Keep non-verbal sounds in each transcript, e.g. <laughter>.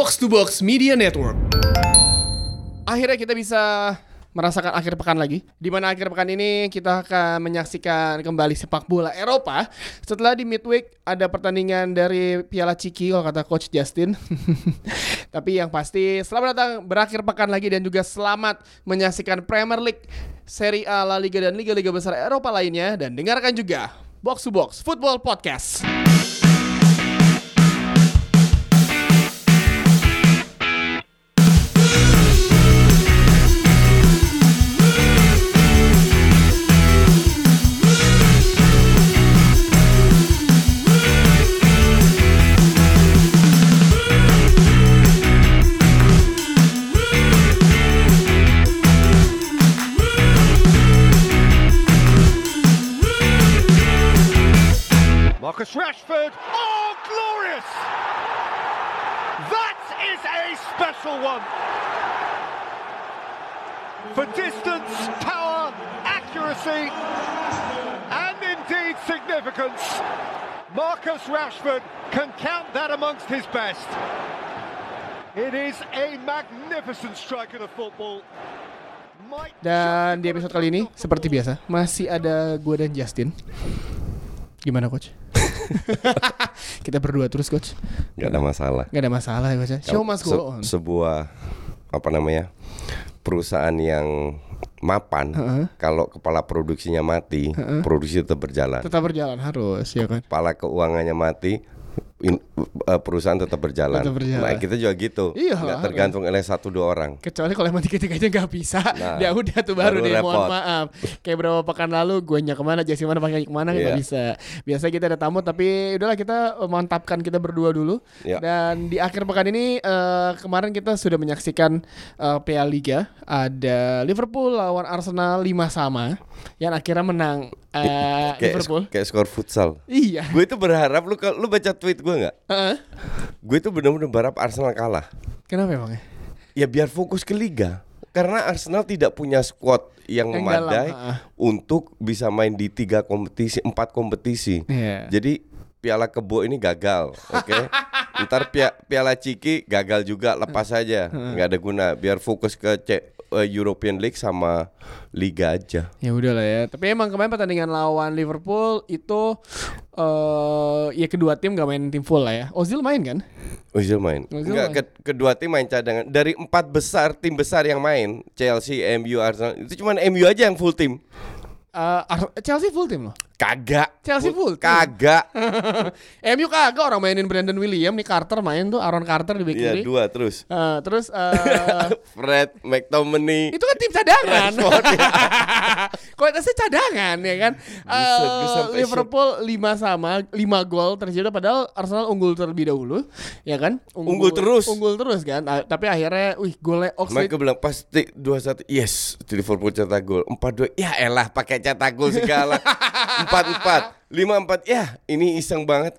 Box to Box Media Network. Akhirnya kita bisa merasakan akhir pekan lagi. Di mana akhir pekan ini kita akan menyaksikan kembali sepak bola Eropa. Setelah di midweek ada pertandingan dari Piala Ciki kalau kata coach Justin. <laughs> Tapi yang pasti selamat datang berakhir pekan lagi dan juga selamat menyaksikan Premier League, Serie A, La Liga dan liga-liga besar Eropa lainnya dan dengarkan juga Box to Box Football Podcast. Marcus Rashford. Oh, glorious! That is a special one. For distance, power, accuracy, and indeed significance, Marcus Rashford can count that amongst his best. It is a magnificent strike of the football. Dan di episode kali ini seperti biasa masih ada gue dan Justin. Gimana coach? <laughs> Kita berdua terus coach. nggak ada masalah. Gak ada masalah ya coach. Show must Se- go on. sebuah apa namanya perusahaan yang mapan kalau kepala produksinya mati produksi tetap berjalan Tetap berjalan harus ya kan. kepala keuangannya mati in- eh, perusahaan tetap berjalan. Tetap berjalan. nah kita juga gitu Iya tergantung oleh satu dua orang Kecuali kalau emang tiga-tiganya nggak bisa, Nah, <laughs> ya udah tuh baru, baru deh mohon repot. maaf. Kayak berapa pekan lalu gue nya ke mana, Jesse mana pakai ke mana nggak Iya. bisa. Biasa kita ada tamu tapi udahlah kita eh, mantapkan kita berdua dulu. Iya. Dan di akhir pekan ini eh, kemarin kita sudah menyaksikan eh, Piala Liga ada Liverpool lawan Arsenal 5 sama yang akhirnya menang eh, kayak Liverpool. kayak skor futsal Iya. gue itu berharap lu lu baca tweet gue nggak Heeh. gue itu benar-benar berharap Arsenal kalah Kenapa emangnya? ya biar fokus ke liga karena Arsenal tidak punya squad yang, Yang memadai dalam, untuk bisa main di tiga kompetisi empat kompetisi Iya. jadi Piala Kebo ini gagal, oke? <laughs> Ntar pia- Piala Ciki gagal juga, lepas saja, nggak ada guna. Biar fokus ke C- eh, European League sama Liga aja. Ya udah lah ya. Tapi emang kemarin pertandingan lawan Liverpool itu eh ya kedua tim gak main tim full lah ya. Ozil main kan? Ozil main. Ozil Enggak, main. ke- kedua tim main cadangan. Dari empat besar tim besar yang main, Chelsea, MU, Arsenal, itu cuma MU aja yang full tim. Eh, Ar- Chelsea full tim loh. Kagak. Chelsea full tim. Kagak. <laughs> MU kagak orang mainin Brandon William nih Carter main tuh Aaron Carter di bek Iya kiri. dua terus. Eh, terus eh, <laughs> Fred, McTominay. itu kan tim cadangan. Ya. <laughs> Kualitasnya cadangan ya kan. Eh, bisa Liverpool 5 sama 5 gol tercipta padahal Arsenal unggul terlebih dahulu ya kan? Unggul terus. Unggul terus kan. Ah, tapi akhirnya wih golnya Oxlade Mereka bilang pasti dua satu yes di Liverpool cetak gol empat dua ya elah pakai cetak gol segala. Empat empat. Lima empat. Ya ini iseng banget.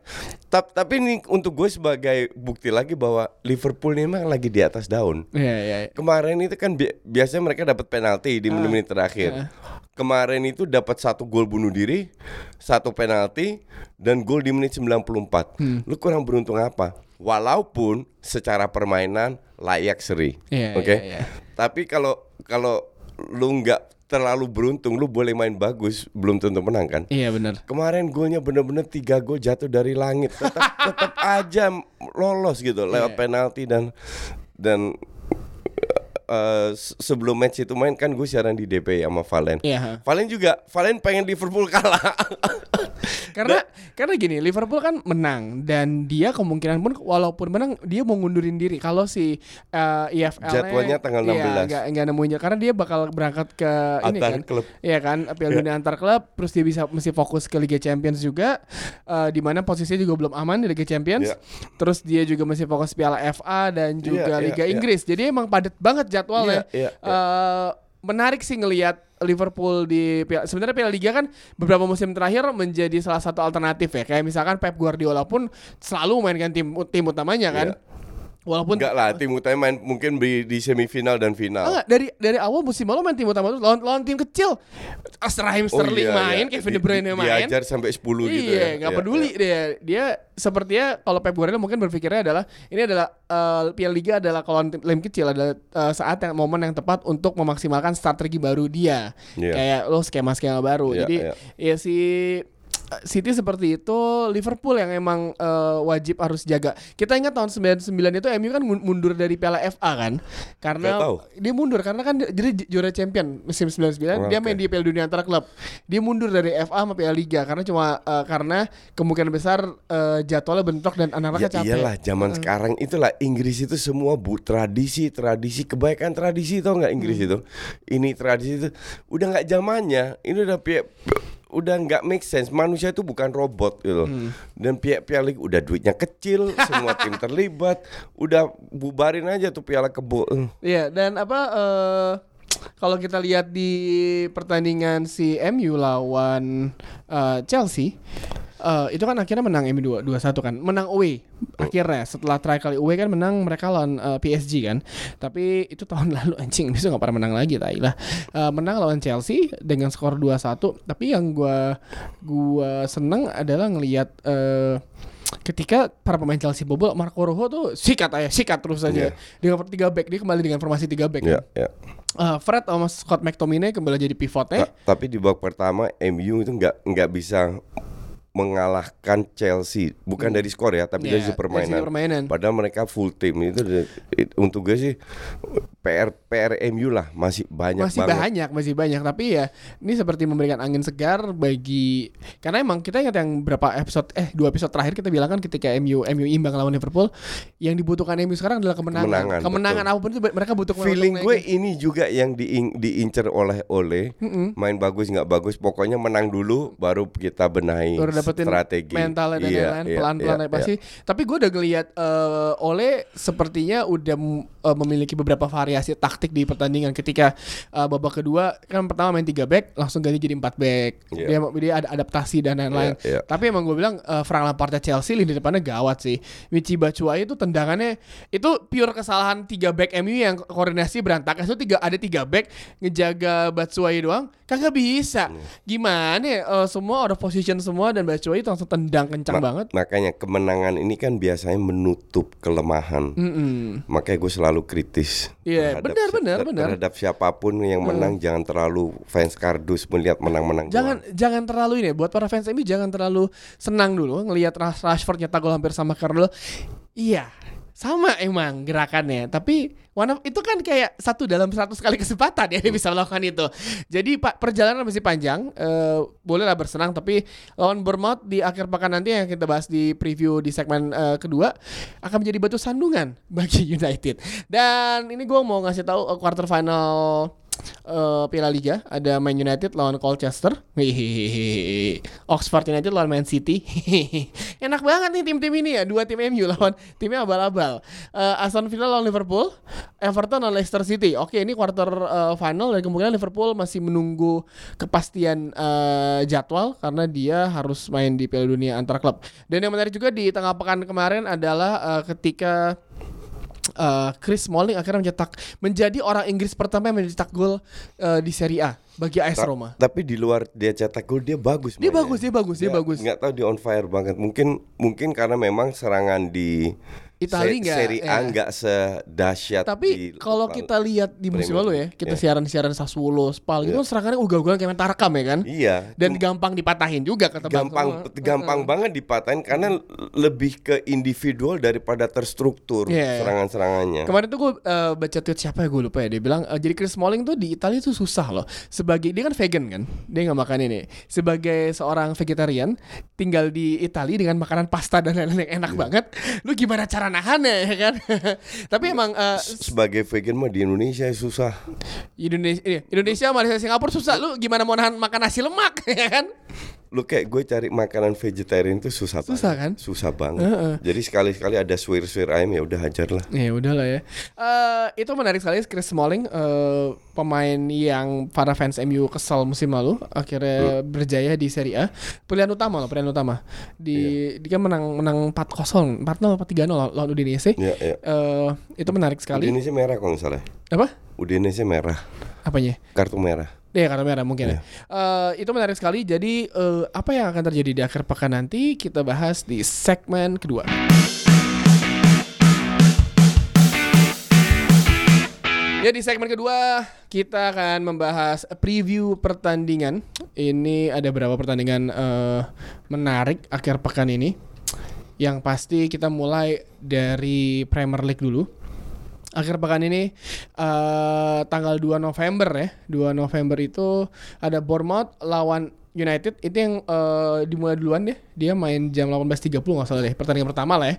Tap- tapi ini untuk gue sebagai bukti lagi bahwa Liverpool ini memang lagi di atas daun. Iya iya. iya. kemarin itu kan bi- biasanya mereka dapat penalti di menit-menit terakhir. kemarin itu dapat satu gol bunuh diri satu penalti dan gol di menit 94 lu kurang beruntung apa? Walaupun secara permainan layak seri. Iya, oke? iya, iya. tapi kalau kalau lu nggak terlalu beruntung lu boleh main bagus belum tentu menang kan Iya benar. Kemarin golnya bener-bener tiga gol jatuh dari langit, tetap tetap aja lolos gitu lewat Iya. penalti dan dan eh, se- sebelum match itu main kan gue siaran di DP sama Valen. Iya. Valen juga, Valen pengen Liverpool kalah. <laughs> Karena karena gini, Liverpool kan menang dan dia kemungkinan pun walaupun menang dia mau ngundurin diri kalau si uh, IFL -nya Jadwalnya tanggal 16. Iya, enggak enggak karena dia bakal berangkat ke ini Antar kan. klub. Iya kan, Piala Dunia antar klub terus dia bisa mesti fokus ke Liga Champions juga uh, di mana posisinya juga belum aman di Liga Champions. Iya. Terus dia juga masih fokus Piala FA dan juga iya, Liga iya. Inggris. Jadi emang padat banget jadwalnya. Iya, iya, iya. Eh, menarik sih ngelihat Liverpool di Piala- sebenarnya Piala Liga kan beberapa musim terakhir menjadi salah satu alternatif ya. Kayak misalkan Pep Guardiola pun selalu mainkan tim tim utamanya kan. Iya. Walaupun Enggak lah, tim utama main mungkin di, di semifinal dan final. Enggak, dari dari awal musim lalu main tim utama terus lawan, lawan tim kecil. Raheem Oh Sterling iya, main, iya. Kevin Di- De Bruyne main. Diajar sampai 10 gitu ya. Iya, nggak Iya, peduli iya. dia. Dia sepertinya kalau Pep Guardiola mungkin berpikirnya adalah ini adalah eh, Piala Liga adalah kalau tim, kecil adalah eh, saat yang momen yang tepat untuk memaksimalkan strategi baru dia. Iya. Kayak lo skema-skema baru. Iya, Jadi iya. ya si City seperti itu, Liverpool yang emang eh, wajib harus jaga. Kita ingat tahun 99 itu MU kan mun- mundur dari Piala FA kan? Karena dia mundur karena kan jadi juara champion musim 99 dia Oke. main di Piala Dunia antar klub. Dia mundur dari FA sama Piala Liga karena cuma eh, karena kemungkinan besar eh, jadwalnya bentrok dan anak-anaknya Ya capek. iyalah zaman sekarang itulah Inggris itu semua bu tradisi tradisi kebaikan tradisi tau nggak Inggris Hmm. itu ini tradisi itu udah nggak zamannya ini udah pihak udah nggak make sense. Manusia itu bukan robot gitu Hmm. dan pihak piala udah duitnya kecil <laughs> semua tim terlibat udah bubarin aja tuh piala kebo. Iya, dan apa eh kalau kita lihat di pertandingan si MU lawan eh, Chelsea eh, itu kan akhirnya menang MU 2 2-1 kan. Menang away. Akhirnya setelah terakhir kali away kan menang mereka lawan eh, PSG kan. Tapi itu tahun <laughs> lalu anjing itu nggak pernah menang lagi tai lah. Eh, menang lawan Chelsea dengan skor 2-1. Tapi yang gua gua seneng adalah ngelihat eh ketika para pemain Chelsea bobol Marco Rojo tuh sikat aja sikat terus aja Iya. dengan tiga back dia kembali dengan formasi tiga back ya ya Eh, Fred sama Scott McTominay kembali jadi pivotnya Ta- tapi di babak pertama MU itu nggak nggak bisa mengalahkan Chelsea bukan dari skor ya tapi Iya, dari sisi permainan. permainan. Padahal mereka full tim itu de- it- untuk gue sih PR PR MU lah masih banyak masih banget. banyak masih banyak tapi ya ini seperti memberikan angin segar bagi karena emang kita ingat yang berapa episode eh dua episode terakhir kita bilang kan ketika MU MU imbang lawan Liverpool yang dibutuhkan MU sekarang adalah kemenangan Kemenangan, kemenangan, betul. apa pun itu mereka butuh kemenangan Feeling gue naikin. ini juga yang diin- diincer oleh oleh main bagus nggak bagus pokoknya menang dulu baru kita benahi baru dapetin strategi mentalnya dan Iya, lain-lain iya, pelan-pelan iya, pasti. Tapi gue udah ngeliat eh, Ole sepertinya udah mm, eh, memiliki beberapa variasi taktik di pertandingan. Ketika eh, babak kedua kan pertama main tiga back, langsung ganti jadi empat back. Iya. Dia dia ada adaptasi dan lain-lain. Iya, iya. Tapi emang gue bilang eh, Frank Lampardnya Chelsea lini depannya gawat sih. Michi Batshuayi itu tendangannya itu pure kesalahan tiga back MU yang koordinasi berantakan. Itu tiga ada tiga back ngejaga Batshuayi doang, kagak bisa. Iya. Gimana ya? eh, semua out of position semua dan Batshuayi itu langsung tendang kencang Ma- banget. Makanya kemenangan ini kan biasanya menutup kelemahan. Mm-mm. Makanya gue selalu kritis. Iya, terhadap benar, benar, benar. Terhadap siapa pun yang menang jangan terlalu fans kardus melihat menang-menang. Jangan doang. jangan terlalu ini buat para fans MU jangan terlalu senang dulu ngelihat Rash- Rashford nyetak gol hampir sama Carlo. Iya, sama emang gerakannya. Tapi one of- itu kan kayak satu dalam 100 kali kesempatan ya dia bisa melakukan itu. Jadi Pak perjalanan masih panjang. Eh, bolehlah bersenang tapi lawan Bournemouth di akhir pekan nanti yang kita bahas di preview di segmen eh, kedua akan menjadi batu sandungan bagi <laughs> United. Dan ini gue mau ngasih tahu eh, quarter final eh Piala Liga ada Man United lawan Colchester. Oxford United lawan Man City. Enak banget nih tim-tim ini ya, dua tim MU lawan timnya abal-abal. Eh, Aston Villa lawan Liverpool, Everton lawan Leicester City. Oke, ini quarter eh, final dan kemungkinan Liverpool masih menunggu kepastian eh, jadwal karena dia harus main di Piala Dunia antar klub. Dan yang menarik juga di tengah pekan kemarin adalah eh, ketika uh, Chris Smalling akhirnya mencetak menjadi orang Inggris pertama yang mencetak gol uh, di Serie A bagi AS Ta- Roma. Tapi di luar dia cetak gol dia bagus. Dia mainnya. bagus, dia bagus, dia bagus. Nggak tahu dia on fire banget. Mungkin mungkin karena memang serangan di Itali nggak, Serie A ya. nggak sedahsyat. Tapi kalau kita lihat di musim lalu ya, kita Iya. siaran-siaran Sassuolo, Spal gitu kan serangannya ugal-ugalan kayak main Tarkam ya kan? Iya. Dan gampang dipatahin juga kata Bang gampang gampang banget dipatahin karena lebih ke individual daripada terstruktur Iya. serangan-serangannya. Kemarin tuh gue uh, baca tweet siapa ya gue lupa ya Dia bilang uh, jadi Chris Smalling tuh di Italia tuh susah loh Sebagai dia kan vegan kan Dia nggak makan ini Sebagai seorang vegetarian Tinggal di Italia dengan makanan pasta dan lain-lain yang Iya. enak banget Lu gimana cara nahannya ya kan? <laughs> Tapi emang uh, Sebagai vegan mah di Indonesia susah. Indonesia, Indonesia Malaysia Singapura susah. Lu gimana mau nahan makan nasi lemak <laughs> ya kan lu kayak gue cari makanan vegetarian itu susah Susah banget. kan? Susah banget. Heeh. Jadi sekali-sekali ada suir-suir ayam ya udah hajar lah. Ya udahlah ya. Eh itu menarik sekali Chris Smalling eh, pemain yang para fans MU kesal musim lalu akhirnya berjaya di Serie A. Pilihan utama loh, pilihan utama. Di dia menang menang 4-0, 4-0 apa 3-0 lawan Udinese. Ya, ya. Eh itu menarik sekali. Udinese merah kalau nggak salah. Apa? Udinese merah, Apanya? kartu merah. Ya karena merah mungkin ya. Eh, itu menarik sekali. Jadi eh, apa yang akan terjadi di akhir pekan nanti kita bahas di segmen kedua. Ya di segmen kedua kita akan membahas preview pertandingan. Ini ada beberapa pertandingan eh, menarik akhir pekan ini. Yang pasti kita mulai dari Premier League dulu. Akhir pekan ini eh tanggal 2 November ya. 2 November itu ada Bournemouth lawan United itu yang eh, dimulai duluan deh. Dia main jam 18.30 nggak salah deh. Pertandingan pertama lah ya.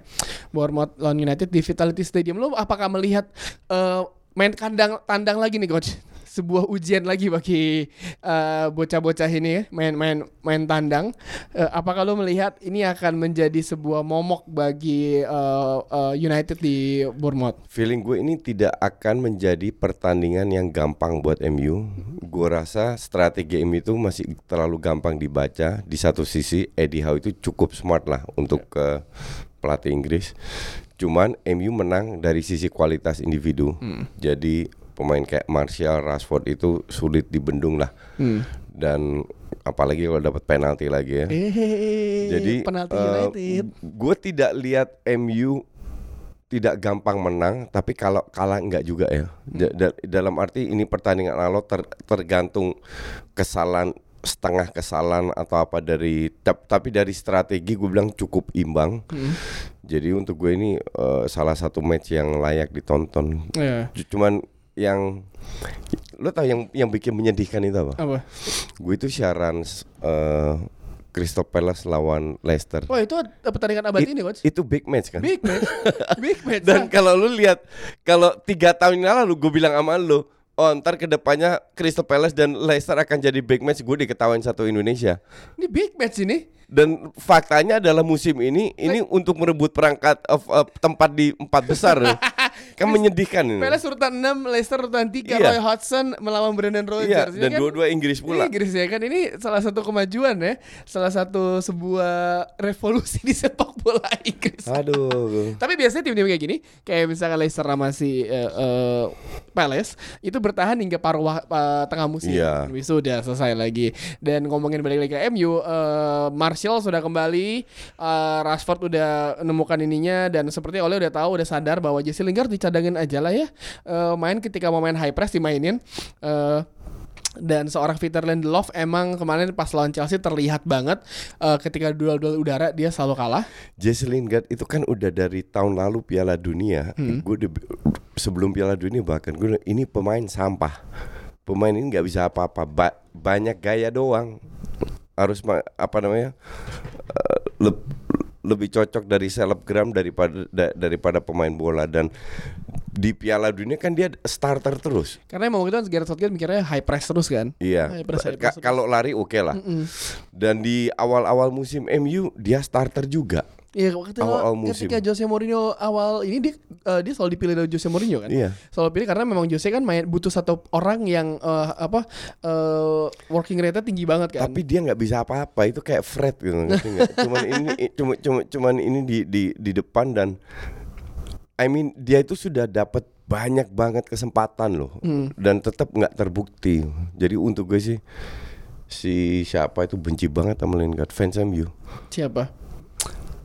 Bournemouth lawan United di Vitality Stadium. Lo apakah melihat eh, main kandang tandang lagi nih coach? Sebuah ujian lagi bagi eh, bocah-bocah ini ya, main-main main tandang. Eh, apakah lo melihat ini akan menjadi sebuah momok bagi eh, eh, United di Bournemouth? Feeling gue ini tidak akan menjadi pertandingan yang gampang buat MU. Gue rasa strategi MU itu masih terlalu gampang dibaca. Di satu sisi Eddie Howe itu cukup smart lah untuk ke pelatih Inggris. Cuman MU menang dari sisi kualitas individu. Jadi pemain kayak Martial, Rashford itu sulit dibendung lah. Hmm. Dan apalagi kalau dapat penalti lagi ya. Eh, Jadi penalti eh, United. gue tidak lihat MU tidak gampang menang, tapi kalau kalah enggak juga ya. Da- da- dalam arti ini pertandingan alo ter- tergantung kesalahan setengah kesalahan atau apa dari tap- tapi dari strategi gue bilang cukup imbang. Jadi untuk gue ini eh, salah satu match yang layak ditonton. Cu- Cuman yang lo tau yang yang bikin menyedihkan itu apa? apa? Gue itu siaran eh, Crystal Palace lawan Leicester. Wah itu ada pertandingan abad It- ini coach. Itu big match kan? Big match, <laughs> big match. Dan kalau lu lihat kalau tiga tahun yang lalu gue bilang sama lu, oh ntar ke depannya Crystal Palace dan Leicester akan jadi big match, gue diketawain satu Indonesia. ini big match ini. Dan faktanya adalah musim ini ini untuk merebut perangkat of, of tempat di empat besar. <laughs> kan menyedihkan ini. Palace urutan 6, Leicester urutan 3, Iya. Roy Hodgson melawan Brendan Iya, Rodgers. Ini dan kan- dua-dua Inggris pula. Inggris ya kan ini salah satu kemajuan ya, salah satu sebuah revolusi di sepak bola Inggris. Aduh. <laughs> Tapi biasanya tim-tim kayak gini, kayak misalkan Leicester sama si eh, eh, Palace itu bertahan hingga paruh eh, tengah musim. Iya. Habis itu udah selesai lagi. Dan ngomongin balik lagi ke MU, eh, Martial sudah kembali, eh, Rashford udah nemukan ininya dan seperti Oleh udah tahu, udah sadar bahwa Jesse Lingard dicadangin aja lah ya. Eh, main ketika mau main high press dimainin. Eh, dan seorang Peter Lindelof emang kemarin pas lawan Chelsea terlihat banget eh, ketika duel-duel udara dia selalu kalah. Jesse Lingard itu kan udah dari tahun lalu Piala Dunia. Gue udah sebelum Piala Dunia bahkan gue ini pemain sampah. Pemain ini nggak bisa apa-apa. Ba- banyak gaya doang. Harus apa namanya? leb- lebih cocok dari selebgram daripada da- daripada pemain bola dan di Piala Dunia kan dia starter terus. Karena emang waktu itu kan Gareth Southgate mikirnya high press terus kan. Iya. High press, high Ka- press. Kalau lari oke lah. Dan di awal-awal musim MU dia starter juga. Iya waktu itu Awal-awal musim. ketika Jose Mourinho awal ini dia eh, dia selalu dipilih dari Jose Mourinho kan. Iya. Selalu pilih karena memang Jose kan main butuh satu orang yang eh, apa eh, working rate-nya tinggi banget kan. Tapi dia nggak bisa apa-apa itu kayak Fred gitu? <laughs> Cuman ini cuma cuma cuman ini di di di depan dan I mean dia itu sudah dapat banyak banget kesempatan loh dan tetap nggak terbukti. Jadi untuk gue sih si siapa itu benci banget sama Lingard fans MU. Siapa?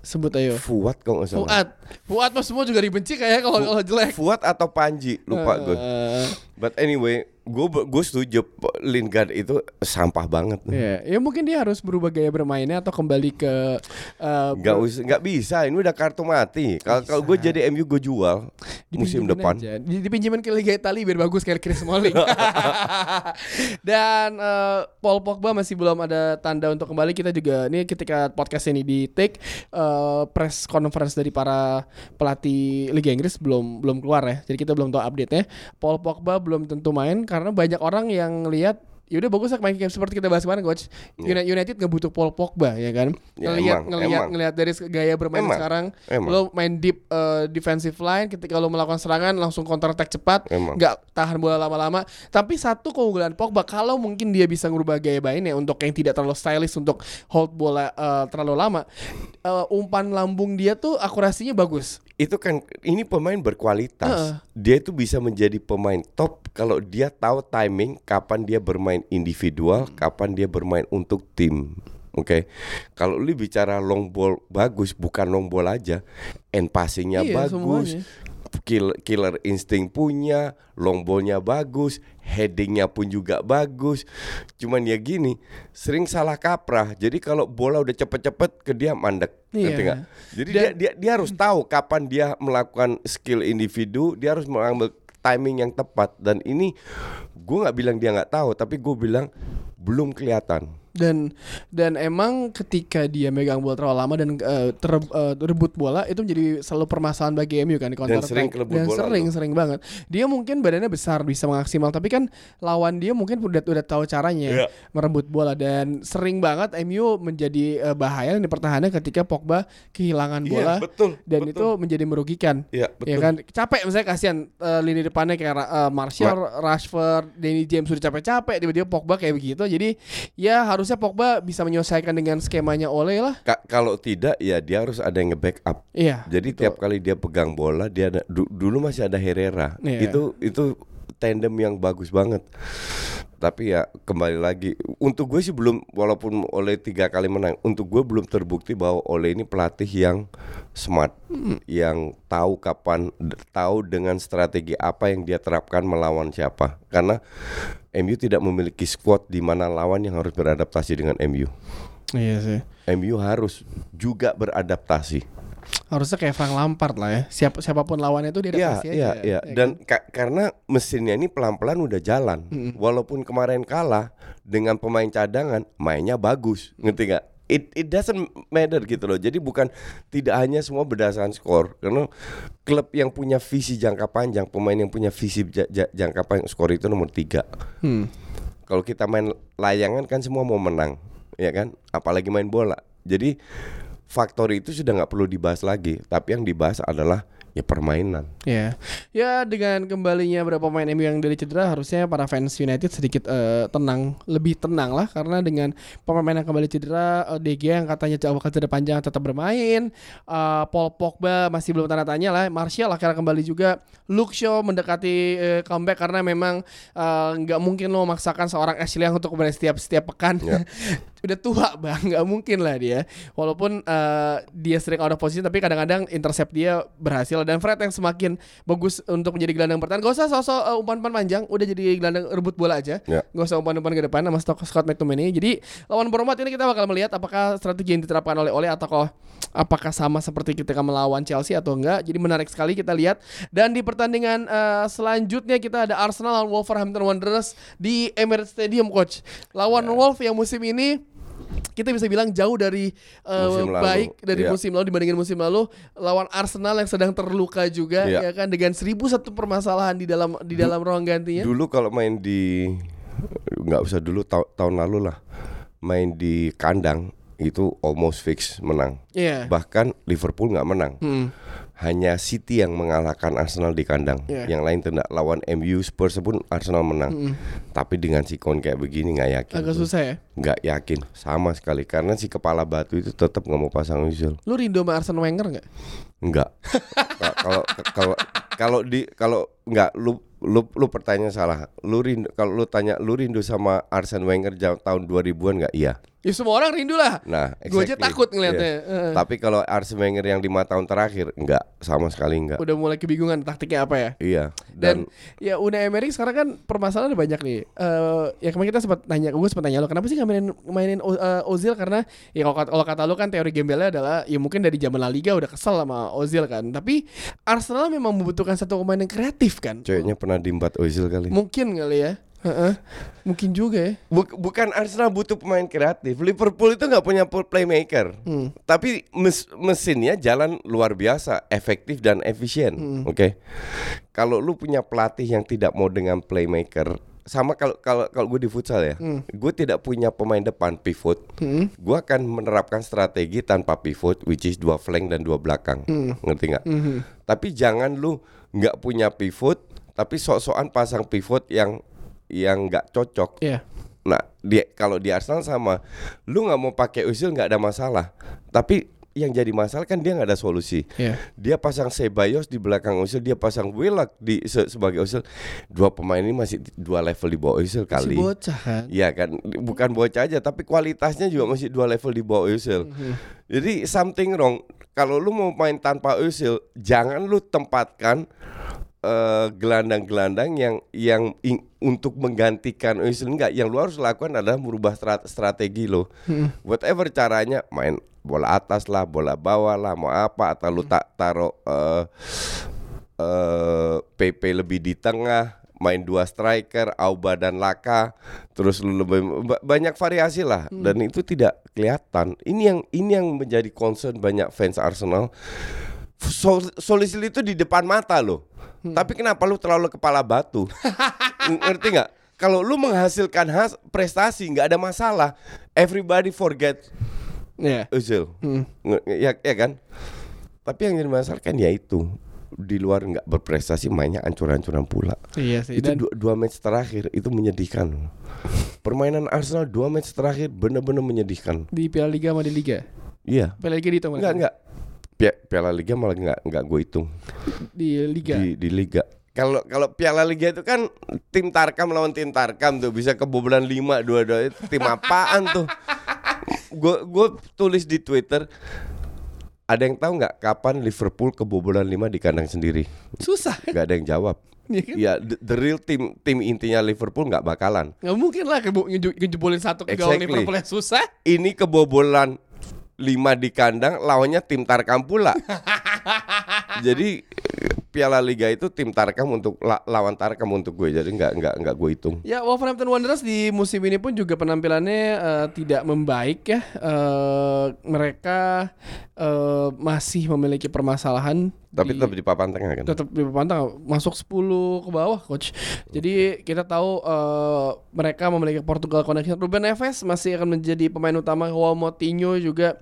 Sebut ayo. Fuad kalau nggak salah. Fuad. Fuad mah semua juga dibenci kayak kalau kalau jelek. Fuad atau Panji lupa gue. Eh, But anyway, gue gue setuju Lingard itu sampah banget. Iya, ya mungkin dia harus berubah gaya bermainnya atau kembali ke eh, Nggak usah, nggak bisa. Ini udah kartu mati. Kalau kalau gue jadi MU gue jual musim Dipinjemin depan. aja. Di- Dipinjemin ke Liga Italia biar bagus kayak Chris Smalling. <laughs> Dan eh, Paul Pogba masih belum ada tanda untuk kembali. Kita juga ini ketika podcast ini di take eh, press conference dari para pelatih Liga Inggris belum belum keluar ya. Jadi kita belum tahu update-nya. Paul Pogba belum tentu main karena banyak orang yang lihat ya udah bagus lah main game seperti kita bahas kemarin coach. United, United nggak butuh Paul Pogba ya kan. Ya, ngelihat emang, ngelihat emang. ngelihat dari gaya bermain Emang, sekarang, emang. lo main deep uh, defensive line ketika lo melakukan serangan langsung counter attack cepat, nggak tahan bola lama-lama. Tapi satu keunggulan Pogba kalau mungkin dia bisa ngubah gaya mainnya untuk yang tidak terlalu stylish untuk hold bola uh, terlalu lama. Uh, umpan lambung dia tuh akurasinya bagus. Itu kan ini pemain berkualitas. Heeh. Dia itu bisa menjadi pemain top kalau dia tahu timing kapan dia bermain individual, Hmm. kapan dia bermain untuk tim. Oke. Kalau lu bicara long ball bagus, bukan long ball aja. End passingnya Iya, bagus. semuanya. Kill, killer insting punya, long ballnya bagus, headingnya pun juga bagus. Cuman ya gini, sering salah kaprah. Jadi kalau bola udah cepet-cepet ke dia mandek, Iya. ngerti nggak? Jadi Dan- dia, dia dia harus tahu kapan dia melakukan skill individu, dia harus mengambil timing yang tepat. Dan ini gue nggak bilang dia nggak tahu, tapi gue bilang belum kelihatan. Dan dan emang ketika dia megang bola terlalu lama dan eh, ter, eh, rebut bola itu menjadi selalu permasalahan bagi MU kan di counter Dan sering attack. dan bola sering sering banget dia mungkin badannya besar bisa maksimal tapi kan lawan dia mungkin udah udah tahu caranya Iya. merebut bola dan sering banget MU menjadi eh, bahaya di pertahanan ketika Pogba kehilangan Iya, bola betul, dan betul. itu menjadi merugikan Iya, ya betul. kan capek misalnya kasihan eh, lini depannya kayak eh, Martial, Rashford, Danny James sudah capek-capek tiba-tiba Pogba kayak begitu jadi ya harusnya Pogba bisa menyelesaikan dengan skemanya Ole lah Ka- kalau tidak ya dia harus ada yang nge-backup. iya Jadi tiap kali dia pegang bola dia ada du- dulu masih ada Herrera. Iya. Itu itu tandem yang bagus banget. Tapi ya kembali lagi untuk gue sih belum walaupun oleh tiga kali menang untuk gue belum terbukti bahwa oleh ini pelatih yang smart yang tahu kapan tahu dengan strategi apa yang dia terapkan melawan siapa karena MU tidak memiliki squad di mana lawan yang harus beradaptasi dengan MU iya sih MU harus juga beradaptasi harusnya kayak Frank Lampard lah ya siapa siapa pun lawannya itu dia Iya, adaptasi iya, aja iya. ya Dan kan? ka- karena mesinnya ini pelan-pelan udah jalan. Walaupun kemarin kalah dengan pemain cadangan, mainnya bagus, ngerti nggak? It it doesn't matter gitu loh. Jadi bukan tidak hanya semua berdasarkan skor. Karena klub yang punya visi jangka panjang, pemain yang punya visi ja- ja- jangka panjang, skor itu nomor tiga. Hmm. Kalau kita main layangan kan semua mau menang, ya kan? Apalagi main bola. Jadi faktor itu sudah nggak perlu dibahas lagi. Tapi yang dibahas adalah ya permainan. Ya, ya dengan kembalinya beberapa pemain MU yang dari cedera harusnya para fans United sedikit eh, tenang, lebih tenang lah karena dengan pemain yang kembali cedera, eh, De Gea yang katanya jauh cedera panjang tetap bermain, eh, Paul Pogba masih belum tanda tanya lah, Martial akhirnya kembali juga, Luke Shaw mendekati eh, comeback karena memang eh, nggak mungkin lo memaksakan seorang Ashley Young untuk kembali setiap setiap pekan. Ya. <laughs> Udah tua bang, nggak mungkin lah dia. Walaupun eh, dia sering out of position, tapi kadang-kadang intercept dia berhasil. Dan Fred yang semakin bagus untuk menjadi gelandang bertahan. Gak usah sosok eh, umpan-umpan panjang, udah jadi gelandang rebut bola aja. Ya. Gak usah umpan-umpan ke depan sama Scott Scott McTominay. Jadi lawan Bournemouth ini kita bakal melihat apakah strategi yang diterapkan oleh Ole atau kok apakah sama seperti ketika melawan Chelsea atau enggak. Jadi menarik sekali kita lihat. Dan di pertandingan eh, selanjutnya kita ada Arsenal lawan Wolverhampton Wanderers di Emirates Stadium coach. Lawan Ya. Wolf yang musim ini kita bisa bilang jauh dari Musim lalu. baik dari Iya. musim lalu dibandingin musim lalu lawan Arsenal yang sedang terluka juga Iya. ya kan dengan seribu satu permasalahan di dalam di dalam ruang gantinya. Dulu kalau main di nggak usah dulu tau- tahun lalu lah main di kandang itu almost fix menang. Iya. Bahkan Liverpool nggak menang. Hmm. Hanya City yang mengalahkan Arsenal di kandang. Iya. Yang lain tidak lawan MU Spurs pun Arsenal menang. Tapi dengan sikon kayak begini nggak yakin. Agak susah ya. Nggak yakin sama sekali karena si kepala batu itu tetap nggak mau pasang whistle. Lu rindu sama Arsene Wenger nggak? Enggak. Ka- <laughs> Kalau kalau kalau di kalau enggak lu lu lu pertanyaan salah. Lu rindu kalau lu tanya lu rindu sama Arsene Wenger tahun 2000-an enggak? Iya. Ya semua orang rindu lah. Nah, Gue aja exactly. takut ngeliatnya. Iya. Heeh. Tapi kalau Arsene Wenger yang lima tahun terakhir enggak, sama sekali enggak. Udah mulai kebingungan taktiknya apa ya. Iya. Dan, Dan, ya Unai Emery sekarang kan permasalahan ada banyak nih. Eh ya kemarin kita sempat nanya, gue sempat nanya lo kenapa sih nggak mainin mainin eh, Ozil karena ya kalau kata, kalau kata lo kan teori gembelnya adalah ya mungkin dari zaman La Liga udah kesel sama Ozil kan. Tapi Arsenal memang membutuhkan satu pemain yang kreatif kan. ceweknya pernah diembat Ozil kali. Mungkin kali ya. Heeh. Mungkin juga ya. Buk- bukan Arsenal butuh pemain kreatif. Liverpool itu nggak punya playmaker. Hmm. Tapi mes- mesinnya jalan luar biasa, efektif dan efisien. Hmm. Oke. Kalau lu punya pelatih yang tidak mau dengan playmaker sama kalau kalau kalau gue di futsal ya, gue tidak punya pemain depan pivot. Gue akan menerapkan strategi tanpa pivot, which is dua flank dan dua belakang. Ngerti nggak? Tapi jangan lu nggak punya pivot, tapi sok-sokan pasang pivot yang yang nggak cocok. Iya. Nah, dia kalau di Arsenal sama, lu nggak mau pakai Özil nggak ada masalah. Tapi yang jadi masalah kan dia nggak ada solusi. Iya. Dia pasang Ceballos di belakang Özil, dia pasang Willock di se- sebagai Özil. Dua pemain ini masih dua level di bawah Si kali. bocah kan. Iya kan, bukan bocah aja, tapi kualitasnya juga masih dua level di bawah Özil. Jadi something wrong. Kalau lu mau main tanpa Özil, jangan lu tempatkan eh, gelandang-gelandang yang yang ing- untuk menggantikan Özil enggak. Yang lu harus lakukan adalah merubah strat- strategi lo. Whatever caranya, main bola atas lah, bola bawah lah, mau apa atau lu tak taruh eh, eh, PP lebih di tengah, main dua striker, Auba dan Laka, terus lu lebih ba- banyak variasi lah dan itu tidak kelihatan. Ini yang ini yang menjadi concern banyak fans Arsenal. Sol Solusi itu di depan mata loh. Tapi kenapa lu terlalu kepala batu? <laughs> Ng- Ngerti nggak? Kalau lu menghasilkan has prestasi nggak ada masalah. Everybody forget Iya. Özil. Nge- Ya, ya kan? Tapi yang jadi masalah kan ya itu di luar nggak berprestasi mainnya ancur-ancuran pula. Iya sih. Itu Dan dua, dua match terakhir itu menyedihkan. Permainan Arsenal dua match terakhir benar-benar menyedihkan. di Piala Liga sama di Liga. Iya. Piala Liga dihitung Enggak enggak. Pia- Piala Liga malah enggak enggak gue hitung di Liga. di di liga. Kalau kalau Piala Liga itu kan tim Tarkam lawan tim Tarkam tuh bisa kebobolan 5 dua-dua tim apaan tuh? Gue gue tulis di Twitter ada yang tahu nggak kapan Liverpool kebobolan 5 di kandang sendiri? Susah. Gak ada yang jawab. Kan? Ya, the, the real tim tim intinya Liverpool nggak bakalan. Nggak mungkin lah kebo- ngejebolin satu ke gawang Exactly. Liverpool yang susah. Ini kebobolan 5 di kandang lawannya tim Tarkam pula. <laughs> Jadi Piala Liga itu tim Tarkam untuk la- lawan Tarkam untuk gue. Jadi nggak nggak nggak gue hitung. Ya Wolverhampton Wanderers di musim ini pun juga penampilannya eh, tidak membaik ya. Eh, mereka eh, masih memiliki permasalahan Tapi di- tetap di papan tengah kan. tetap di pantang masuk 10 ke bawah coach. Jadi kita tahu eh, mereka memiliki Portugal connection. Ruben Neves masih akan menjadi pemain utama. Joao Moutinho juga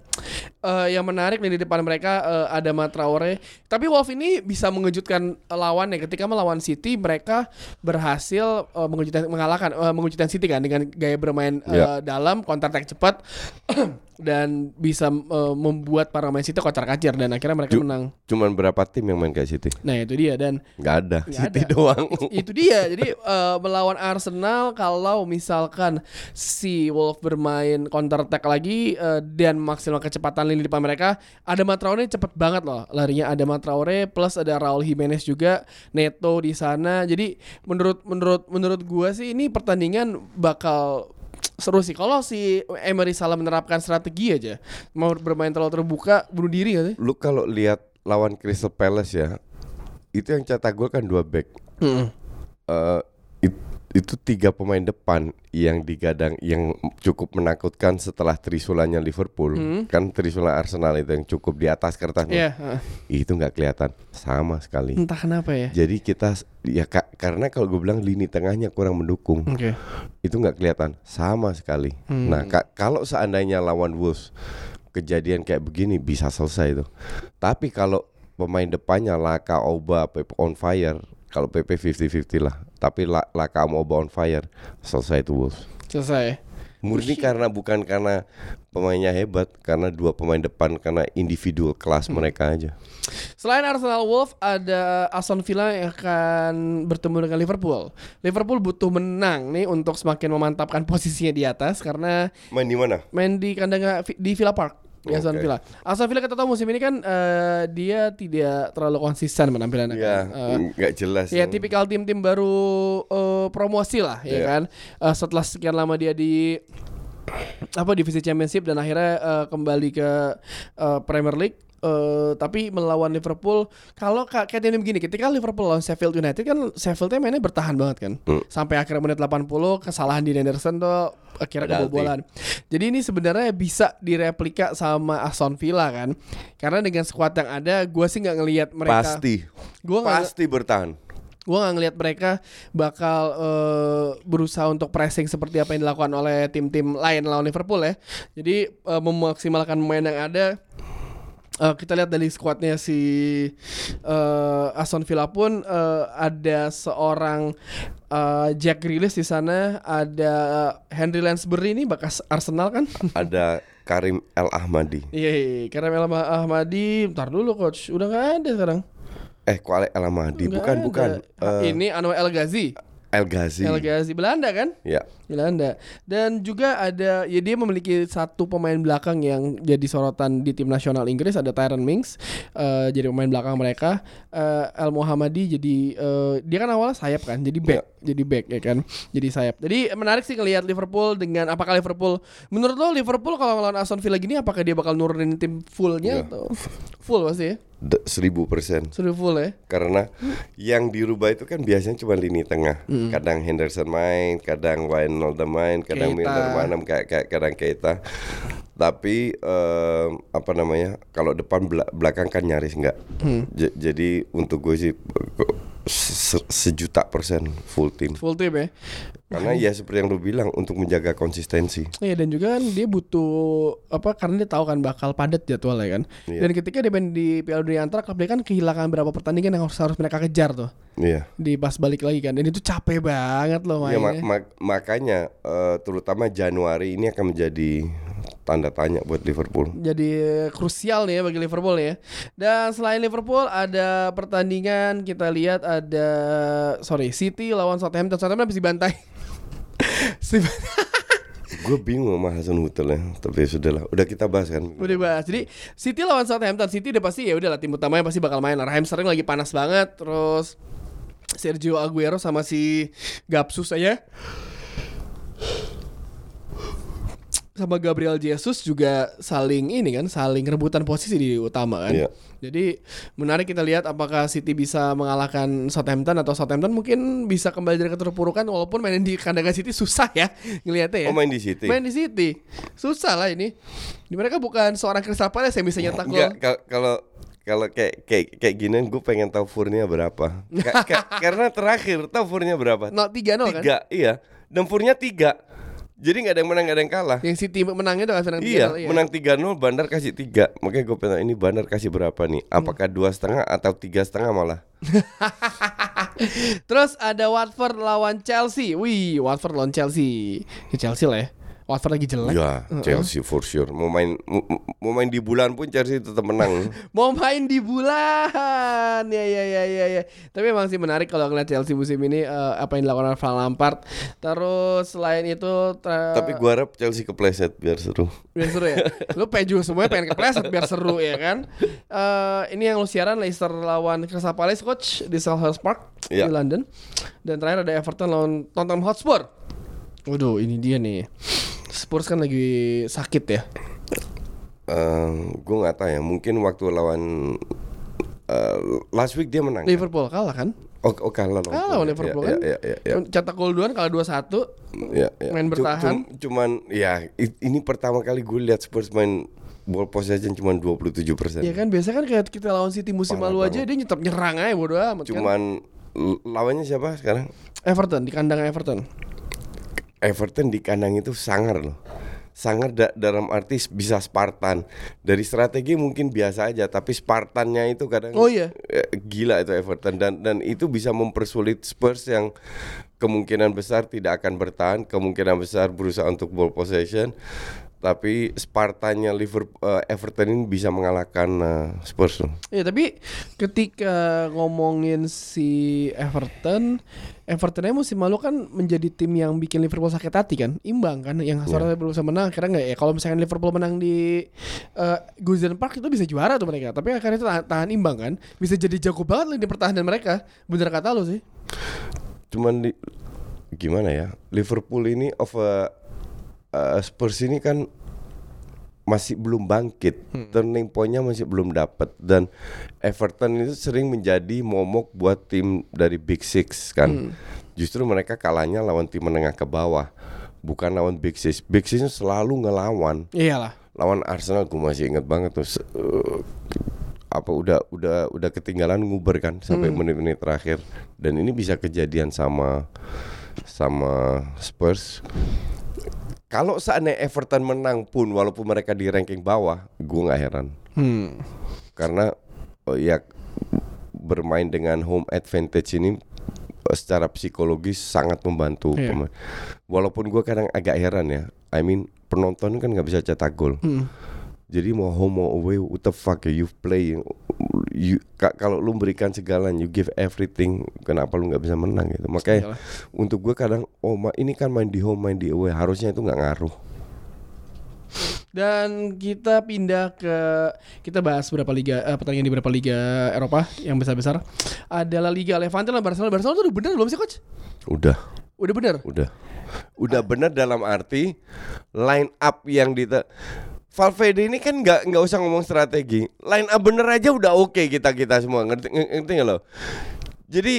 eh, yang menarik nih di depan mereka eh, ada Traore. Tapi Wolf ini bisa mengejutkan lawannya ketika melawan City mereka berhasil eh, mengejutkan mengalahkan eh, mengejutkan City kan dengan gaya bermain Ya. dalam counter attack cepat <clears throat> dan bisa eh, membuat para pemain City kocar kacir dan akhirnya mereka Ju- menang. Cuman berapa tim yang main kayak City? Nah itu dia dan Nggak ada. Nggak City ada. doang. itu dia. Jadi eh, melawan Arsenal kalau misalkan si Wolf bermain counter attack lagi eh, dan maksimal kecepatan lini depan mereka, ada Traore cepet banget loh larinya. Ada Traore plus ada Raul Jimenez juga, Neto di sana. Jadi menurut menurut menurut gua sih ini pertandingan bakal seru sih kalau si Emery salah menerapkan strategi aja mau bermain terlalu terbuka bunuh diri gak sih? Lu kalau lihat lawan Crystal Palace ya, itu yang cetak gol kan dua back. Eh, it- itu tiga pemain depan yang digadang yang cukup menakutkan setelah trisulannya Liverpool. Kan trisulan Arsenal itu yang cukup di atas kertas Iya, heeh. itu nggak kelihatan. Sama sekali. Entah kenapa ya. jadi kita ya ka- karena kalau gue bilang lini tengahnya kurang mendukung. Oke. itu nggak kelihatan. Sama sekali. Nah ka- kalau seandainya lawan Wolves kejadian kayak begini bisa selesai itu tapi kalau pemain depannya Laka Oba on fire kalau PP 50-50 lah. Tapi La- Oba on fire selesai itu Wolves Selesai. murni karena bukan karena pemainnya hebat karena dua pemain depan karena individual kelas mereka aja. Selain Arsenal Wolf ada Aston Villa yang akan bertemu dengan Liverpool. Liverpool butuh menang nih untuk semakin memantapkan posisinya di atas karena main di mana? main di kandang di Villa Park. Di Aston. Villa. Aston Villa kita tahu musim ini kan eh, dia tidak terlalu konsisten penampilannya. ya kan. Eh, nggak jelas Ya tipikal tim-tim baru eh, promosi lah ya Iya. kan. Eh, setelah sekian lama dia di apa divisi championship dan akhirnya eh, kembali ke eh, Premier League Eh, tapi melawan Liverpool kalau ka- kayak ini begini ketika Liverpool lawan Sheffield United kan Sheffieldnya mainnya bertahan banget kan Hmm. sampai akhirnya menit 80 kesalahan di Henderson tuh akhirnya kebobolan jadi ini sebenarnya bisa direplika sama Aston Villa kan karena dengan skuad yang ada gue sih nggak ngelihat mereka pasti gue nggak pasti bertahan Gue nggak ngelihat mereka bakal eh, berusaha untuk pressing seperti apa yang dilakukan oleh tim-tim lain lawan Liverpool ya. Jadi eh, memaksimalkan pemain yang ada. Eh, kita lihat dari skuadnya si eh, Aston Villa pun eh, ada seorang eh, Jack Grealish di sana, ada Henry Lansbury ini bekas Arsenal kan? <laughs> Ada Karim El Ahmadi. Iya, iya, iya. karena Mel Ahmadi, ntar dulu coach, udah nggak ada sekarang. Eh, kok El Ahmadi? Bukan, ada. bukan. Eh, Ini Anwar El Ghazi. El Ghazi. El Ghazi Belanda kan? Ya. Belanda. Dan juga ada ya dia memiliki satu pemain belakang yang jadi sorotan di tim nasional Inggris ada Tyron Mings eh, jadi pemain belakang mereka Eh, El Mohammadi jadi eh, dia kan awalnya sayap kan jadi back jadi back ya kan jadi sayap jadi menarik sih ngelihat Liverpool dengan apakah Liverpool menurut lo Liverpool kalau ngelawan Aston Villa gini apakah dia bakal nurunin tim fullnya Iya. atau full pasti ya Seribu persen. sudah full ya Karena yang dirubah itu kan biasanya cuma lini tengah. Kadang Henderson main, kadang Wijnaldum main, kadang. Milner main, kayak kayak kadang Keita. Tapi em, apa namanya? Kalau depan bela- belakang kan nyaris enggak. J- jadi untuk gue sih se- sejuta persen full team. full tim ya Karena ya seperti yang lu bilang untuk menjaga konsistensi. Iya dan juga kan dia butuh apa karena dia tahu kan bakal padat jadwalnya kan. Iya. Dan ketika dia main di Piala Dunia Antar klub dia kan kehilangan berapa pertandingan yang harus harus mereka kejar tuh Iya. di pas balik lagi kan. Dan itu capek banget loh Ya, mainnya. ma- ma- makanya eh, terutama Januari ini akan menjadi tanda tanya buat Liverpool. Jadi krusial nih ya bagi Liverpool ya. Dan selain Liverpool ada pertandingan kita lihat ada sorry City lawan Southampton. Southampton habis dibantai. <laughs> Gue bingung sama Hasan Hutel ya, tapi ya sudahlah. Udah kita bahas kan. Udah bahas. Jadi City lawan Southampton. City udah pasti ya udahlah tim utamanya pasti bakal main. lah. Raheem Sterling lagi panas banget. Terus Sergio Aguero sama si Gapsus aja. Sama Gabriel Jesus juga saling ini kan, saling rebutan posisi di utama kan. Iya. Jadi menarik kita lihat apakah City bisa mengalahkan Southampton atau Southampton mungkin bisa kembali dari keterpurukan walaupun main di kandang City susah ya ngelihatnya ya. Oh main di City. Main di City. Susah lah ini. Di mereka bukan seorang Crystal Palace yang bisa nyetak gol. kal- kalau kalau kayak kayak kayak gini gue pengen tahu furnya berapa. Ka- ka- karena terakhir tahu furnya berapa? No, 3-0 kan? Tiga, iya. Dan furnya tiga. Jadi nggak ada yang menang, nggak ada yang kalah. Yang City menangnya tuh kan menang Iya, 3-0, menang 3-0, Bandar kasih 3 Makanya gue pengen ini Bandar kasih berapa nih? Apakah dua setengah atau tiga setengah malah? <laughs> Terus ada Watford lawan Chelsea. Wih, Watford lawan Chelsea. Ya, Chelsea lah ya. Watford lagi jelek. Ya, Chelsea for sure. Mau main mau, mau main di bulan pun Chelsea tetap menang. <laughs> Mau main di bulan. Ya ya ya ya ya. Tapi emang sih menarik kalau ngeliat Chelsea musim ini eh, apa yang dilakukan Frank Lampard. Terus selain itu tra- Tapi gue harap Chelsea kepleset biar seru. biar seru ya. <laughs> Lu pengen juga semuanya pengen kepleset biar seru ya kan. Eh ini yang lu siaran Leicester lawan Crystal Palace coach di Selhurst Park Iya. di London. Dan terakhir ada Everton lawan Tottenham Hotspur. Waduh, ini dia nih. Spurs kan lagi sakit ya. gue nggak tahu ya. Mungkin waktu lawan eh, last week dia menang. Liverpool kalah kan? Oh, oh kalah lawan Kalah lawan Liverpool ya, kan? Ya, ya, ya, Cetak gol duluan kalah 2-1. ya, ya. Main bertahan. cum- cuman ya ini pertama kali gue lihat Spurs main ball possession cuma 27 persen. Ya kan biasa kan kayak kita lawan City musim lalu aja dia nyetap nyerang aja bodo amat kan. Cuman l- lawannya siapa sekarang? Everton di kandang Everton. Everton di kandang itu sangar loh. Sangar da- dalam arti bisa Spartan. Dari strategi mungkin biasa aja, tapi Spartannya itu kadang Oh iya. eh, gila itu Everton dan dan itu bisa mempersulit Spurs yang kemungkinan besar tidak akan bertahan, kemungkinan besar berusaha untuk ball possession. Tapi Spartannya Liverpool Everton ini bisa mengalahkan eh, Spurs. Iya tapi ketika ngomongin si Everton, Evertonnya musim lalu kan menjadi tim yang bikin Liverpool sakit hati kan, imbang kan, yang seharusnya Liverpool bisa menang, akhirnya nggak ya. Kalau misalkan Liverpool menang di uh, Goodison Park itu bisa juara tuh mereka, tapi akhirnya itu tahan, tahan imbang kan, bisa jadi jago banget lini pertahanan mereka. Bener kata lo sih. cuman di, gimana ya Liverpool ini of a, uh, Spurs ini kan masih belum bangkit. Turning pointnya masih belum dapat dan Everton itu sering menjadi momok buat tim dari Big Six kan. Justru mereka kalahnya lawan tim menengah ke bawah bukan lawan Big Six. Big Six selalu ngelawan. Iyalah. lawan Arsenal gue masih inget banget tuh eh, apa udah udah udah ketinggalan nguber kan sampai menit-menit terakhir. Dan ini bisa kejadian sama sama Spurs kalau seandainya Everton menang pun walaupun mereka di ranking bawah gue nggak heran Hmm. karena oh, ya bermain dengan home advantage ini eh, secara psikologis sangat membantu Iya. pemain. Walaupun gue kadang agak heran ya, I mean penonton kan nggak bisa cetak gol. Hmm. Jadi mau home mau away, what the fuck ya, you play, you, ka- kalau lu berikan segalanya, you give everything, kenapa lu nggak bisa menang gitu? Makanya Iyalah. untuk gue kadang, oh ma, ini kan main di home, main di away, harusnya itu nggak ngaruh. Dan kita pindah ke kita bahas beberapa liga eh, pertandingan di beberapa liga Eropa yang besar-besar. Adalah Liga Levante dan Barcelona. Barcelona tuh udah bener belum sih coach? Udah. Udah bener. Udah. Udah benar dalam arti line up yang di Valverde ini kan nggak nggak usah ngomong strategi. Line up bener aja udah oke kita kita semua ngerti nge- ngerti nggak lo? Jadi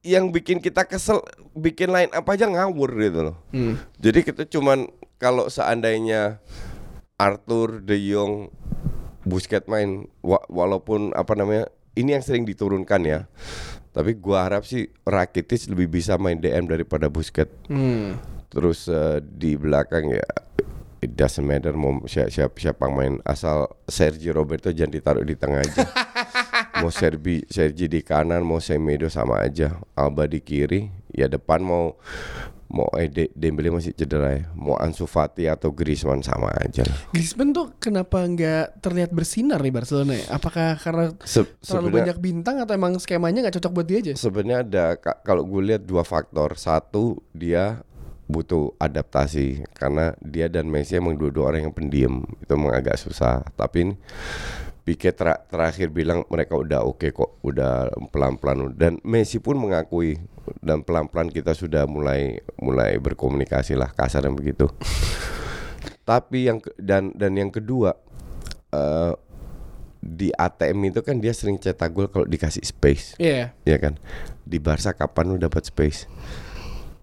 yang bikin kita kesel bikin line up aja ngawur gitu loh. Hmm. Jadi kita cuman kalau seandainya Arthur, De Jong, Busquets main wa- walaupun apa namanya ini yang sering diturunkan ya. Tapi gua harap sih Rakitic lebih bisa main DM daripada Busquets. Hmm. Terus eh, di belakang ya it doesn't matter mau siapa siapa, siapa main asal Sergio Roberto jangan ditaruh di tengah aja. <laughs> mau Serbi Sergi di kanan mau Semedo sama aja. Alba di kiri, ya depan mau mau eh De- Dembele masih cedera ya. Mau Ansu Fati atau Griezmann sama aja lah. Griezmann tuh kenapa nggak terlihat bersinar nih Barcelona ya? Apakah karena Se- terlalu banyak bintang atau emang skemanya nggak cocok buat dia aja? Sebenarnya ada ka- kalau gue lihat dua faktor. Satu dia butuh adaptasi karena dia dan Messi emang dua-dua orang yang pendiam itu emang agak susah. Tapi ini Pique ter- terakhir bilang mereka udah oke kok, udah pelan-pelan dan Messi pun mengakui dan pelan-pelan kita sudah mulai mulai berkomunikasi lah kasar dan begitu. <laughs> Tapi yang dan dan yang kedua eh, di ATM itu kan dia sering cetak gol kalau dikasih space Iya. ya kan di Barca kapan lu dapat space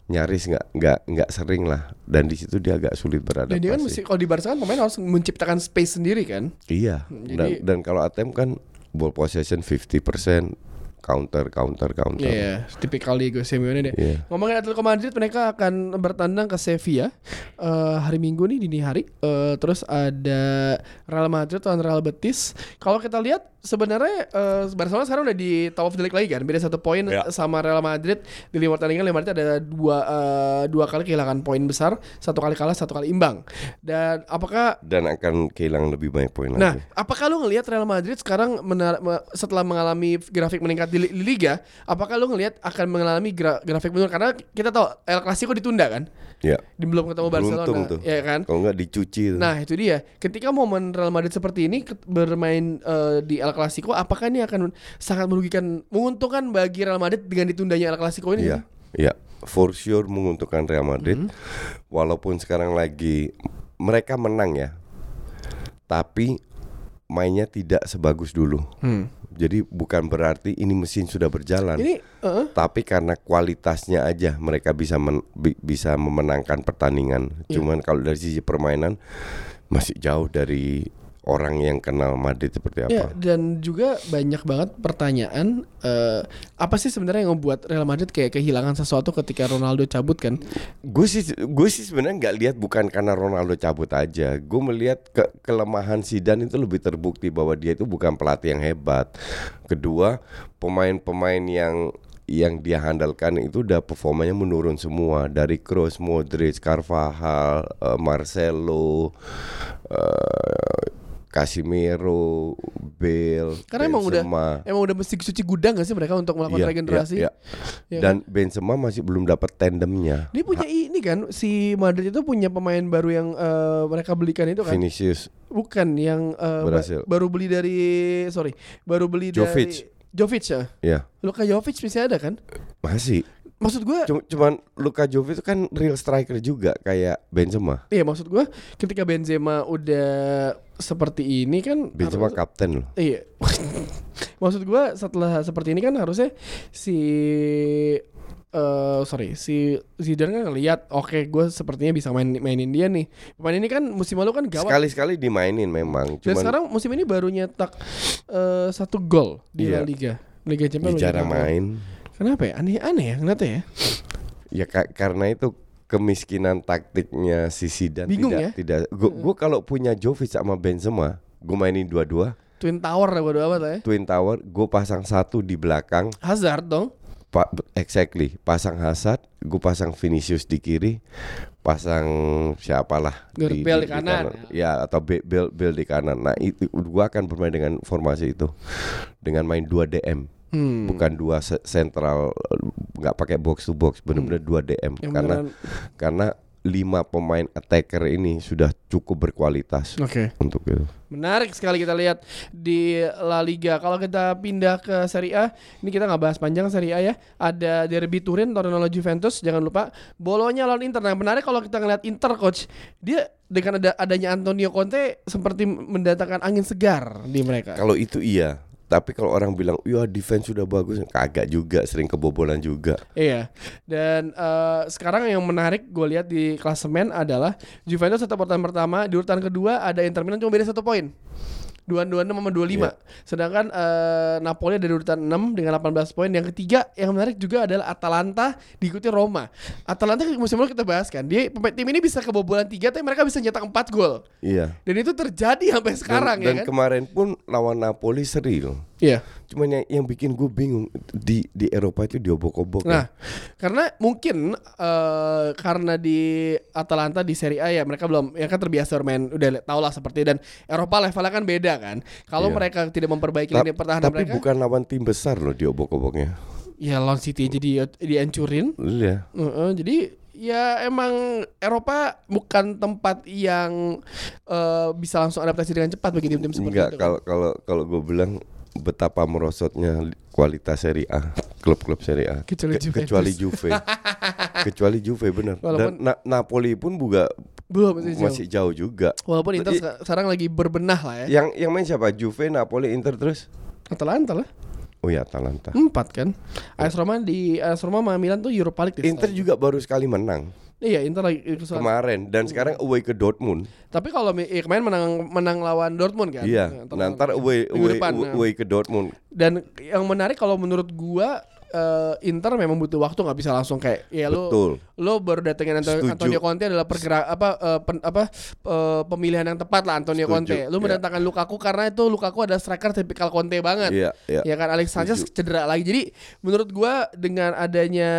nyaris nggak nggak nggak sering lah dan di situ dia agak sulit beradaptasi Dan dia kan mesti kalau di Barca kan pemain harus menciptakan space sendiri kan? iya dan, Jadi- dan kalau ATM kan ball possession 50% counter counter counter Iya, tipikal Diego Simeone deh. Iya. Ngomongin Atletico Madrid, mereka akan bertandang ke Sevilla eh, hari Minggu nih dini hari. Eh, terus ada Real Madrid lawan Real Betis. Kalau kita lihat sebenarnya eh, Barcelona sekarang udah di top of the league lagi kan, beda satu poin Iya. sama Real Madrid di lima pertandingan. Real Madrid ada dua eh, dua kali kehilangan poin besar, satu kali kalah, satu kali imbang. Dan apakah dan akan kehilangan lebih banyak poin Nah, lagi apakah lu ngelihat Real Madrid sekarang menar- me- setelah mengalami grafik meningkat di, li- di liga, apakah lu ngelihat akan mengalami gra- grafik menurun karena kita tahu El Clasico ditunda kan? ya Di belum ketemu Barcelona, beruntung tuh ya kan? kalau nggak dicuci tuh. Nah, itu dia. Ketika momen Real Madrid seperti ini bermain eh, di El Clasico, apakah ini akan sangat merugikan menguntungkan bagi Real Madrid dengan ditundanya El Clasico ini? Iya, iya, for sure menguntungkan Real Madrid. Walaupun sekarang lagi mereka menang ya, tapi mainnya tidak sebagus dulu. Hmm. Jadi bukan berarti ini mesin sudah berjalan, Ini eh, tapi karena kualitasnya aja mereka bisa men- bi- bisa memenangkan pertandingan. Iya. Cuman kalau dari sisi permainan masih jauh dari orang yang kenal Madrid seperti Ya, apa. dan juga banyak banget pertanyaan eh, apa sih sebenarnya yang membuat Real Madrid kayak kehilangan sesuatu ketika Ronaldo cabut kan? Gue sih gue sih sebenarnya nggak lihat bukan karena Ronaldo cabut aja. Gue melihat ke kelemahan Zidane itu lebih terbukti bahwa dia itu bukan pelatih yang hebat. Kedua, pemain-pemain yang yang dia handalkan itu udah performanya menurun semua dari Kroos, Modric, Carvajal, eh, Marcelo, eh, Casimiro, Bale, Karena emang udah Benzema. emang udah mesti cuci gudang gak sih mereka untuk melakukan Iya, regenerasi? iya, iya. Ya Dan Benzema masih belum dapat tandemnya. Dia punya ini kan si Madrid itu punya pemain baru yang eh, mereka belikan itu kan? Vinicius Bukan yang eh, ba- baru beli dari sorry, baru beli Jovic. dari Jovic ya. ya Luka Jovic masih ada kan? masih Maksud gue Cuma- Cuman Luka Jovic itu kan real striker juga kayak Benzema. Iya maksud gue ketika Benzema udah seperti ini kan Benzema harus- kapten loh. Iya. <laughs> maksud gue setelah seperti ini kan harusnya si eh sorry si Zidane kan ngelihat oke gue sepertinya bisa main mainin dia nih pemain ini kan musim lalu kan gawat Sekali-sekali dimainin memang, dan cuman sekarang musim ini baru nyetak eh, satu gol di La Iya. Liga Liga Champions jarang main. kenapa ya aneh-aneh ya ngeliatnya ya Ya ka- karena itu kemiskinan taktiknya si Zidane Bingung tidak ya? tidak. Gua, gua kalau punya Jovic sama Benzema, gue mainin dua-dua, Twin Tower lah bodo amat lah ya. Twin tower, gue pasang satu di belakang, Hazard dong. Pak exactly, pasang Hazard, gue pasang Vinicius di kiri, pasang siapalah Gareth Bale di kanan. Ya. Atau Be- Bale, Bale di kanan. Nah itu gue akan bermain dengan formasi itu, dengan main 2 DM. Hmm. Bukan dua se- sentral nggak pakai box to box benar-benar dua DM Yang karena beneran- karena lima pemain attacker ini sudah cukup berkualitas Oke untuk itu. Menarik sekali kita lihat di La Liga. Kalau kita pindah ke Serie A, ini kita nggak bahas panjang Serie A ya. Ada Derby Turin, Torino lawan Juventus, jangan lupa. Bolonya lawan Inter. Nah, menarik kalau kita ngeliat Inter coach, dia dengan ada adanya Antonio Conte seperti mendatangkan angin segar di mereka. Kalau itu iya, tapi kalau orang bilang, "Ya defense sudah bagus." Kagak juga, sering kebobolan juga. Iya. Dan eh, sekarang yang menarik gue lihat di klasemen adalah Juventus tetap urutan pertama, di urutan kedua ada Inter Milan cuma beda satu poin. 226 sama 25. Iya. Sedangkan eh, Napoli ada di urutan 6 dengan 18 poin. Yang ketiga yang menarik juga adalah Atalanta diikuti Roma. Atalanta musim lalu kita bahas kan, dia pemain tim ini bisa kebobolan 3 tapi mereka bisa nyetak 4 gol. Iya. Dan itu terjadi sampai Dan- sekarang dan, ya kan. kemarin pun lawan Napoli seri loh. Iya. Cuman yang, yang bikin gue bingung di di Eropa itu diobok-obok. ya. Nah, karena mungkin eh karena di Atalanta di Serie A ya mereka belum ya kan terbiasa bermain udah tau lah seperti dan Eropa levelnya kan beda kan. Kalau Iya. mereka tidak memperbaiki Ta- lini pertahanan tapi mereka, bukan lawan tim besar loh diobok-oboknya. ya lawan City jadi dihancurin. Iya. Heeh, jadi ya emang Eropa bukan tempat yang eh, bisa langsung adaptasi dengan cepat bagi tim-tim seperti Enggak itu. kan. kalau kalau kalau gue bilang betapa merosotnya li- kualitas Serie A, klub-klub Serie A. Kecuali Ke- Juventus. kecuali Juve. <laughs> kecuali Juve benar. Walaupun- Dan Na- Napoli pun juga belum masih jauh. masih jauh juga. Walaupun Inter Jadi- seka- sekarang lagi berbenah lah ya. Yang yang main siapa? Juve, Napoli, Inter terus. Atalanta lah. Oh ya Atalanta. Empat kan. AS Roma di AS Roma sama Milan tuh Europa League. Inter juga baru sekali menang Iya Inter lagi kemarin dan sekarang away ke Dortmund. Tapi kalau eh, kemarin menang menang lawan Dortmund kan. Iya. Ntar away away, nah. away ke Dortmund. Dan yang menarik kalau menurut gua eh, Inter memang butuh waktu nggak bisa langsung kayak ya lu Betul. lo baru datengin Antonio, Setuju. Antonio Conte adalah pergerak apa eh, pen- apa eh, pemilihan yang tepat lah Antonio Setuju, Conte. Lu iya. mendatangkan Lukaku karena itu Lukaku ada striker tipikal Conte banget. Iya, iya. Ya kan Alex Sanchez Setuju. cedera lagi. Jadi menurut gua dengan adanya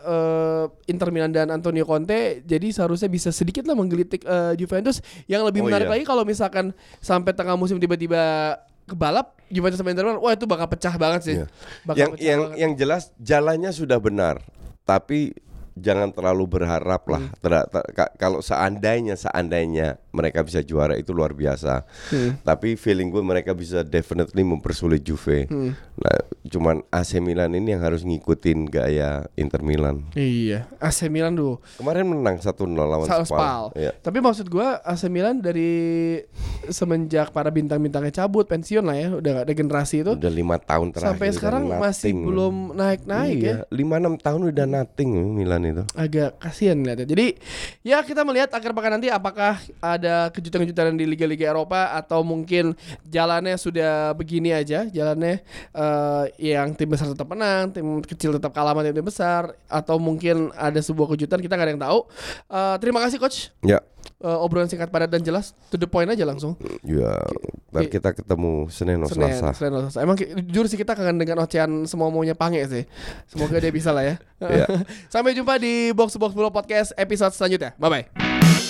eh, Inter Milan dan Antonio Conte jadi seharusnya bisa sedikit lah menggelitik eh, Juventus. Yang lebih Oh, menarik iya. lagi kalau misalkan sampai tengah musim tiba-tiba kebalap Juventus sama Inter Milan, wah itu bakal pecah banget sih. Iya. Bakal yang pecah yang banget. yang jelas jalannya sudah benar, tapi jangan terlalu berharap lah. Hmm. Ter- ka- kalau seandainya seandainya mereka bisa juara itu luar biasa. Hmm. Tapi feeling gue mereka bisa definitely mempersulit Juve. Hmm. Nah, cuman AC Milan ini yang harus ngikutin gaya Inter Milan. Iya, AC Milan dulu. Kemarin menang 1-0 lawan Spal. Spal. Iya. Tapi maksud gua AC Milan dari semenjak para bintang-bintangnya cabut pensiun lah ya, udah gak ada generasi itu. Udah lima tahun terakhir. Sampai udah sekarang masih nothing. belum naik-naik ya. iya, lima enam tahun udah nothing Milan itu. agak kasihan lihatnya. Jadi ya kita melihat akhir pekan nanti apakah ada kejutan-kejutan di liga-liga Eropa atau mungkin jalannya sudah begini aja, jalannya eh, yang tim besar tetap menang, tim kecil tetap kalah sama tim besar atau mungkin ada sebuah kejutan kita nggak ada yang tahu. Eh, terima kasih coach. Ya, Eh, obrolan singkat padat dan jelas to the point aja langsung. ya. Ntar Oke. kita ketemu Senin atau Selasa. Senin atau Selasa. Emang jujur sih kita kangen dengan ocehan semua maunya pange sih. Semoga dia bisa lah ya. Iya. <laughs> Sampai jumpa di Box Box Bola Podcast episode selanjutnya. Bye bye.